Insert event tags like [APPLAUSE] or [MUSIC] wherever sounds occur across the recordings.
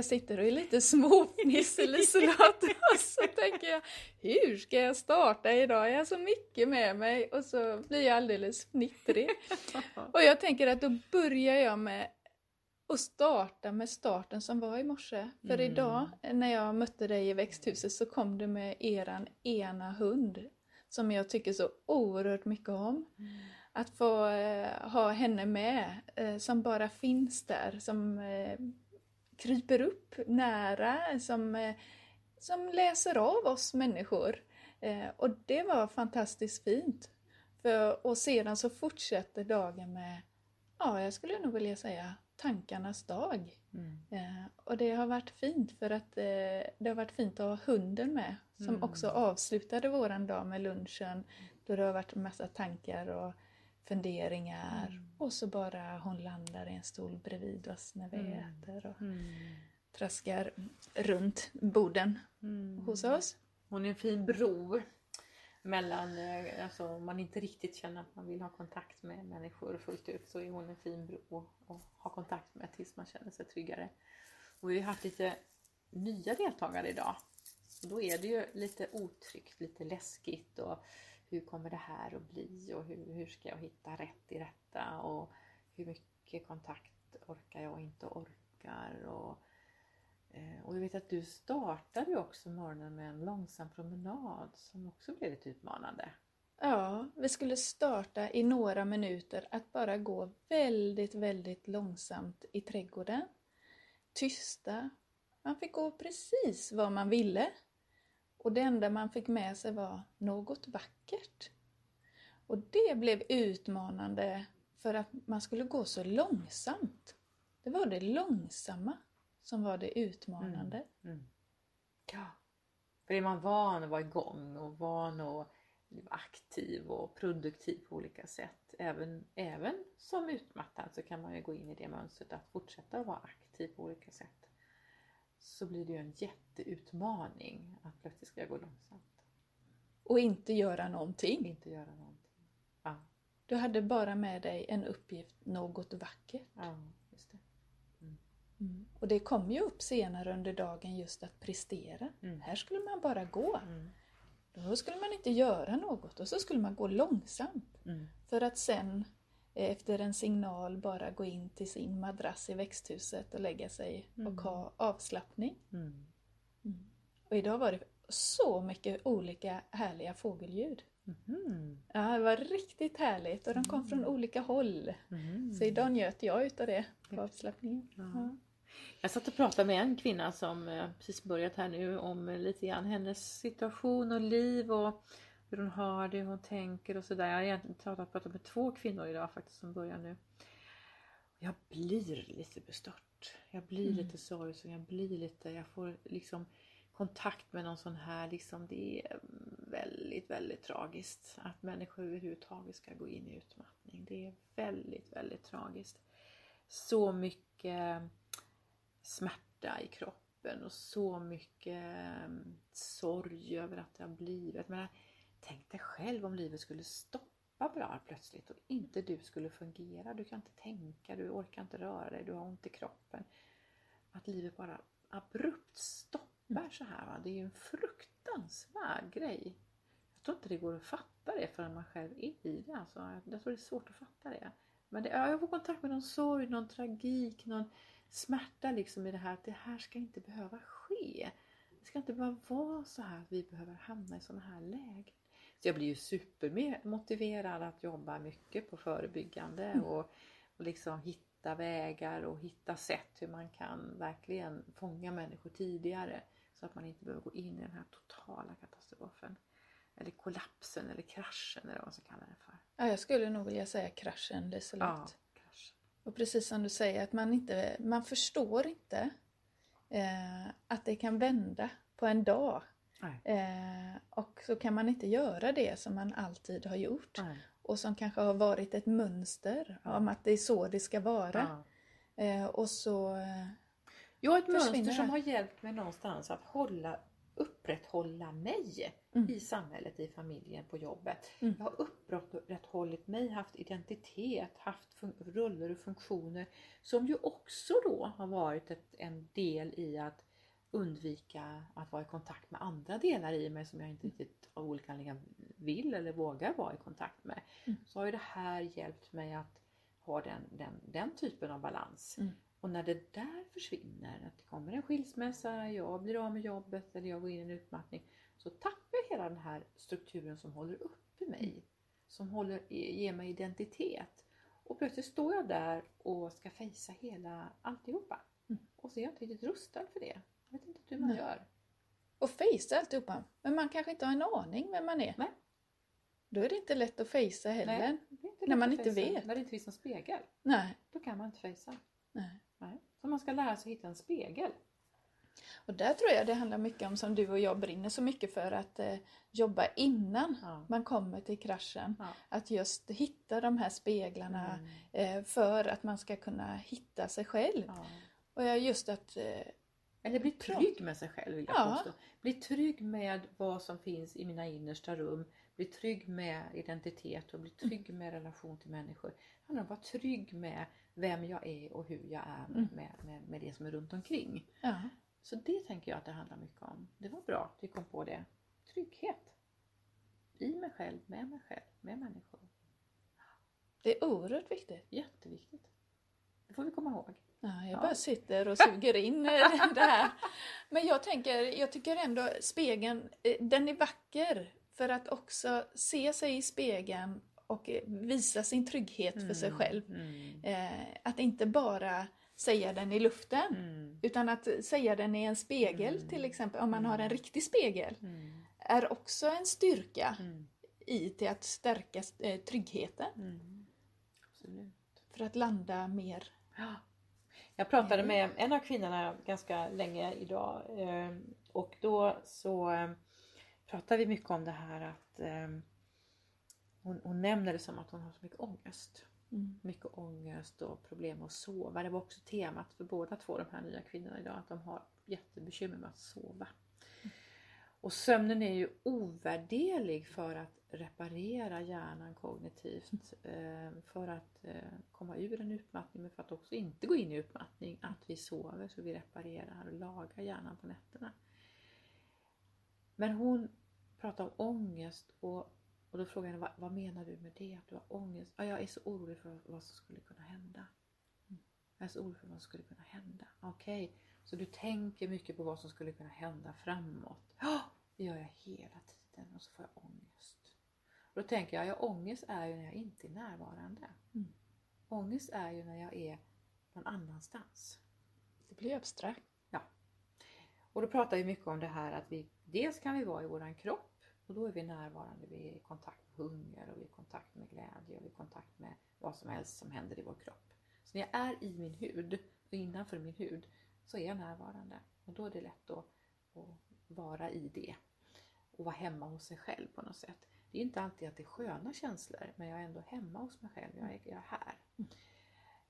jag sitter och är lite småfnissig Liselott [LAUGHS] och så tänker jag hur ska jag starta idag? Jag har så mycket med mig och så blir jag alldeles fnittrig. [LAUGHS] Och jag tänker att då börjar jag med att starta med starten som var i morse. För Mm. idag när jag mötte dig i växthuset så kom du med eran ena hund som jag tycker så oerhört mycket om. Att få eh, ha henne med eh, som bara finns där, som eh, kryper upp nära, som, eh, som läser av oss människor. Eh, och det var fantastiskt fint. För, och sedan så fortsätter dagen med, ja jag skulle nog vilja säga tankarnas dag. Mm. Eh, och det har varit fint för att eh, det har varit fint att ha hunden med som Mm. också avslutade våran dag med lunchen då det har varit en massa tankar och funderingar Mm. och så bara hon landar i en stol bredvid oss när vi Mm. äter och Mm. traskar runt borden Mm. hos oss. Hon är en fin bro mellan, eh, alltså om man inte riktigt känner att man vill ha kontakt med människor fullt ut så är hon en fin bro att ha kontakt med tills man känner sig tryggare. Och vi har haft lite nya deltagare idag. Och då är det ju lite otryggt, lite läskigt och hur kommer det här att bli och hur, hur ska jag hitta rätt i detta och hur mycket kontakt orkar jag och inte orkar och eh, Och jag vet att du startade ju också morgonen med en långsam promenad som också blev lite utmanande. Ja, vi skulle starta i några minuter att bara gå väldigt, väldigt långsamt i trädgården. Tysta. Man fick gå precis vad man ville. Och det enda man fick med sig var något vackert. Och det blev utmanande för att man skulle gå så långsamt. Det var det långsamma som var det utmanande. Mm. mm. Ja. För är man van att vara igång och van att vara aktiv och produktiv på olika sätt. Även, även som utmattad så kan man ju gå in i det mönstret att fortsätta att vara aktiv på olika sätt. Så blir det ju en jätteutmaning att plötsligt ska jag gå långsamt. Och inte göra någonting. Inte göra någonting. Ja, Du hade bara med dig en uppgift, något vackert. ja just det. Mm. Och det kom ju upp senare under dagen just att prestera. Mm. Här skulle man bara gå. Mm. Då skulle man inte göra något och så skulle man gå långsamt. Mm. För att sen efter en signal bara gå in till sin madrass i växthuset och lägga sig Mm. och ha avslappning. Mm. Och idag var det så mycket olika härliga fågelljud. Mhm. Ja, det var riktigt härligt och de kom från olika håll. Mhm. Så idag njöt jag utav det på avslappningen. Ja. Ja. Jag satt och pratade med en kvinna som eh, precis börjat här nu om eh, lite grann hennes situation och liv och hur hon har det, hur hon tänker och sådär. Jag har egentligen pratat, pratat med två kvinnor idag faktiskt som börjar nu. Jag blir lite bestört. Jag blir lite sorgsen. Jag blir lite, jag får liksom kontakt med någon sån här, liksom det är väldigt, väldigt tragiskt att människor överhuvudtaget ska gå in i utmattning. Det är väldigt, väldigt tragiskt. Så mycket smärta i kroppen och så mycket mm, sorg över att det har blivit. Men tänk dig själv om livet skulle stoppa bara plötsligt och inte du skulle fungera. Du kan inte tänka, du orkar inte röra dig, du har ont i kroppen. Att livet bara abrupt stoppar så här. Va? Det är ju en fruktansvärd grej. Jag tror inte det går att fatta det förrän man själv är i det. Alltså, jag tror det är svårt att fatta det. Men det, jag får kontakt med någon sorg, någon tragik, någon smärta liksom i det här att det här ska inte behöva ske. Det ska inte bara vara så här att vi behöver hamna i sådana här lägen. Så jag blir ju supermotiverad att jobba mycket på förebyggande och, och liksom hitta vägar och hitta sätt hur man kan verkligen fånga människor tidigare så att man inte behöver gå in i den här totala katastrofen. Eller kollapsen eller kraschen eller vad man ska kalla det för. Ja, jag skulle nog vilja säga kraschen Liselott. Ja, kraschen. Och precis som du säger, att man inte, man förstår inte eh, att det kan vända på en dag. Eh, och så kan man inte göra det som man alltid har gjort. Nej. Och som kanske har varit ett mönster om att det är så det ska vara. Ja. Eh, och så... Eh, Ja, ett mönster som har hjälpt mig någonstans att hålla upprätthålla mig Mm. i samhället, i familjen, på jobbet. Mm. Jag har upprätthållit mig, haft identitet, haft roller och funktioner som ju också då har varit ett, en del i att undvika att vara i kontakt med andra delar i mig som jag inte riktigt av olika anledningar vill eller vågar vara i kontakt med. Mm. Så har ju det här hjälpt mig att ha den, den, den typen av balans. Mm. Och när det där försvinner, att det kommer en skilsmässa, jag blir av med jobbet eller jag går in i en utmattning. Så tappar jag hela den här strukturen som håller uppe mig. Som håller, ger mig identitet. Och plötsligt står jag där och ska fejsa hela alltihopa. Mm. Och så är jag inte riktigt rustad för det. Hur man Nej. gör. Och fejsa alltihopa. Men man kanske inte har en aning vem man är. Nej. Då är det inte lätt att fejsa heller. Nej, När man att inte vet. När det inte finns någon spegel. Nej. Då kan man inte fejsa. Nej. Nej. Så man ska lära sig hitta en spegel. Och där tror jag det handlar mycket om, som du och jag brinner så mycket för, att eh, jobba innan Ja. man kommer till kraschen. Ja. Att just hitta de här speglarna Mm. eh, för att man ska kunna hitta sig själv. Ja. Och just att eh, Eller bli trygg med sig själv vill jag Ja. påstå. Bli trygg med vad som finns i mina innersta rum. Bli trygg med identitet och bli trygg med relation till människor. Det handlar om att vara trygg med vem jag är och hur jag är med, Mm. med, med, med det som är runt omkring. ja, Så det tänker jag att det handlar mycket om. Det var bra att vi kom på det. Trygghet. I mig själv, med mig själv, med människor. det är oerhört viktigt. Jätteviktigt. Det får vi komma ihåg. Ja, jag Ja. bara sitter och suger in [LAUGHS] det här. Men jag tänker, jag tycker ändå spegeln, eh, den är vacker för att också se sig i spegeln och eh, visa sin trygghet för sig själv. Mm. Eh, att inte bara säga den i luften. Mm. Utan att säga den i en spegel Mm. till exempel, om man har en riktig spegel, Mm. är också en styrka Mm. i till att stärka eh, tryggheten. Mm. Absolut. För att landa mer. Ja. Jag pratade Mm. med en av kvinnorna ganska länge idag eh, och då så eh, pratade vi mycket om det här att eh, hon, hon nämner det som att hon har så mycket ångest. Mm. Mycket ångest och problem att sova. Det var också temat för båda två de här nya kvinnorna idag att de har jättebekymmer med att sova. Och sömnen är ju ovärderlig för att reparera hjärnan kognitivt. Eh, för att eh, komma ur en utmattning men för att också inte gå in i utmattning. Att vi sover så vi reparerar och lagar hjärnan på nätterna. Men hon pratar om ångest och, och då frågar jag henne vad, vad menar du med det? Att du har ångest? Ja, jag är så orolig för vad som skulle kunna hända. Mm. Jag är så orolig för vad som skulle kunna hända. Okej, så du tänker mycket på vad som skulle kunna hända framåt. Oh, det gör jag hela tiden och så får jag ångest. Och då tänker jag, ja, ångest är ju när jag inte är närvarande. Mm. Ångest är ju när jag är någon annanstans. Det blir abstrakt. Och då pratar vi mycket om det här att vi dels kan vi vara i våran kropp och då är vi närvarande, vi är i kontakt med hunger och vi är i kontakt med glädje och vi är i kontakt med vad som helst som händer i vår kropp. Så när jag är i min hud och innanför min hud så är jag närvarande och då är det lätt att, att vara i det och vara hemma hos sig själv på något sätt. Det är inte alltid att det är sköna känslor men jag är ändå hemma hos mig själv, jag är, jag är här.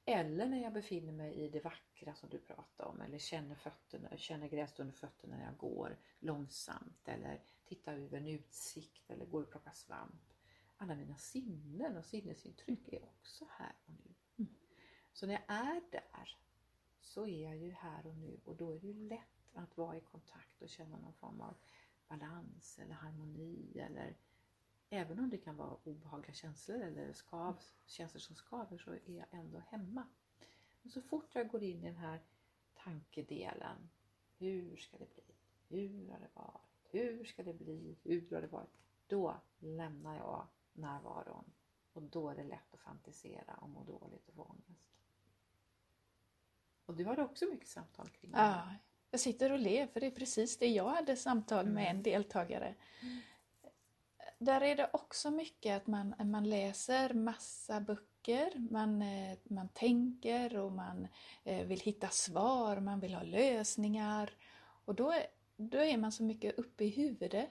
Eller när jag befinner mig i det vackra som du pratade om eller känner, fötterna, känner gräs under fötterna när jag går långsamt eller tittar över en utsikt eller går och plockar svamp. Alla mina sinnen och sinnesintryck är också här och nu. Mm. Så när jag är där så är jag ju här och nu och då är det ju lätt att vara i kontakt och känna någon form av balans eller harmoni eller även om det kan vara obehagliga känslor eller skav, känslor som skaver så är jag ändå hemma. Men så fort jag går in i den här tankedelen, hur ska det bli? Hur har det varit? Hur ska det bli? Hur har det varit? Då lämnar jag närvaron och då är det lätt att fantisera och må dåligt och få ångest. Och du hade också mycket samtal kring det. Ja, jag sitter och ler för det är precis det jag hade samtal med Mm. en deltagare. Där är det också mycket att man, man läser massa böcker, man, eh, man tänker och man eh, vill hitta svar, man vill ha lösningar. Och då då är man så mycket uppe i huvudet.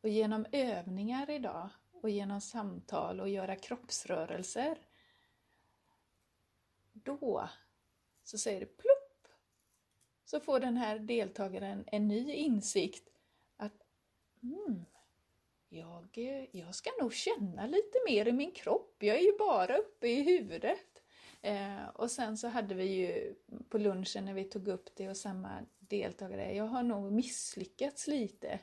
Och genom övningar idag och genom samtal och göra kroppsrörelser då så säger det plopp så får den här deltagaren en ny insikt att mm, jag, jag ska nog känna lite mer i min kropp. Jag är ju bara uppe i huvudet. Eh, och sen så hade vi ju på lunchen när vi tog upp det och samma deltagare, jag har nog misslyckats lite.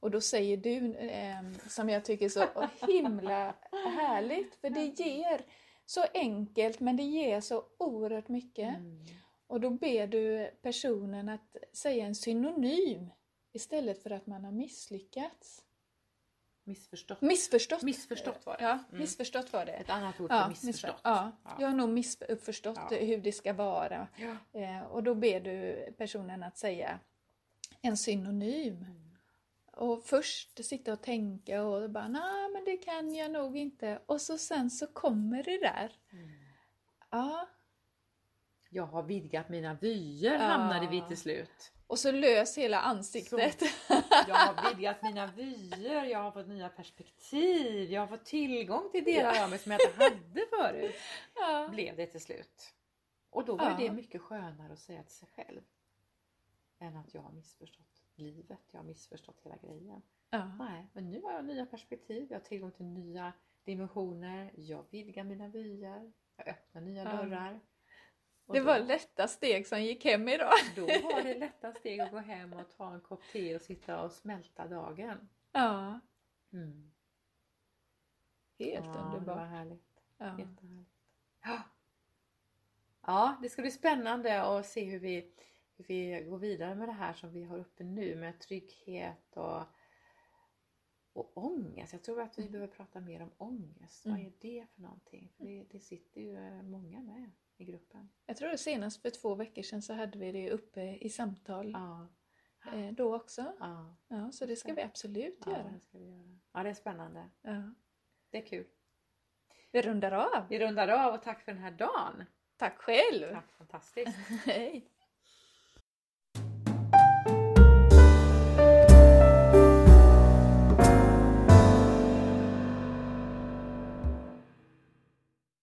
Och då säger du, eh, som jag tycker är så himla härligt, för det ger så enkelt men det ger så oerhört mycket. Mm. Och då ber du personen att säga en synonym istället för att man har misslyckats. Missförstått. Missförstått. Missförstått var det. Ja, Mm. missförstått var det. Ett annat ord Ja, för missförstått. Ja, Ja. jag har nog missuppförstått Ja. hur det ska vara. Ja. Eh, och då ber du personen att säga en synonym. Mm. Och först sitta och tänka och bara nej men det kan jag nog inte. Och så sen så kommer det där. Mm. Ja. Jag har vidgat mina vyer Ja. hamnade vi till slut. Och så lös hela ansiktet. Jag har vidgat mina vyer, jag har fått nya perspektiv, jag har fått tillgång till delar av mig som jag inte hade förut. [LAUGHS] ja. Blev det till slut. Och då var Ja. det mycket skönare att säga till sig själv. Än att jag har missförstått livet, jag har missförstått hela grejen. Ja. Nej, men nu har jag nya perspektiv, jag har tillgång till nya dimensioner, jag vidgar mina vyer, jag öppnar nya dörrar. Och Det då- var lätta steg som gick hem idag. Då var det lätta steg att gå hem och ta en kopp te och sitta och smälta dagen. Ja, Mm. helt ja, Det var underbart. härligt. Ja. Jättehärligt. Ja. ja, det ska bli spännande att se hur vi, hur vi går vidare med det här som vi har uppe nu med trygghet och, och ångest. Jag tror att vi Mm. behöver prata mer om ångest. Mm. Vad är det för någonting? För det, det sitter ju eh, många med i gruppen. Jag tror det senast för två veckor sedan så hade vi det uppe i samtal Ja, eh, då också. ja, Ja, så det ska vi absolut ja, göra. det ska vi göra. Ja, det är spännande. Ja. Det är kul. Vi rundar av. Vi rundar av och tack för den här dagen. Tack själv! Tack, fantastiskt. [LAUGHS] Hej!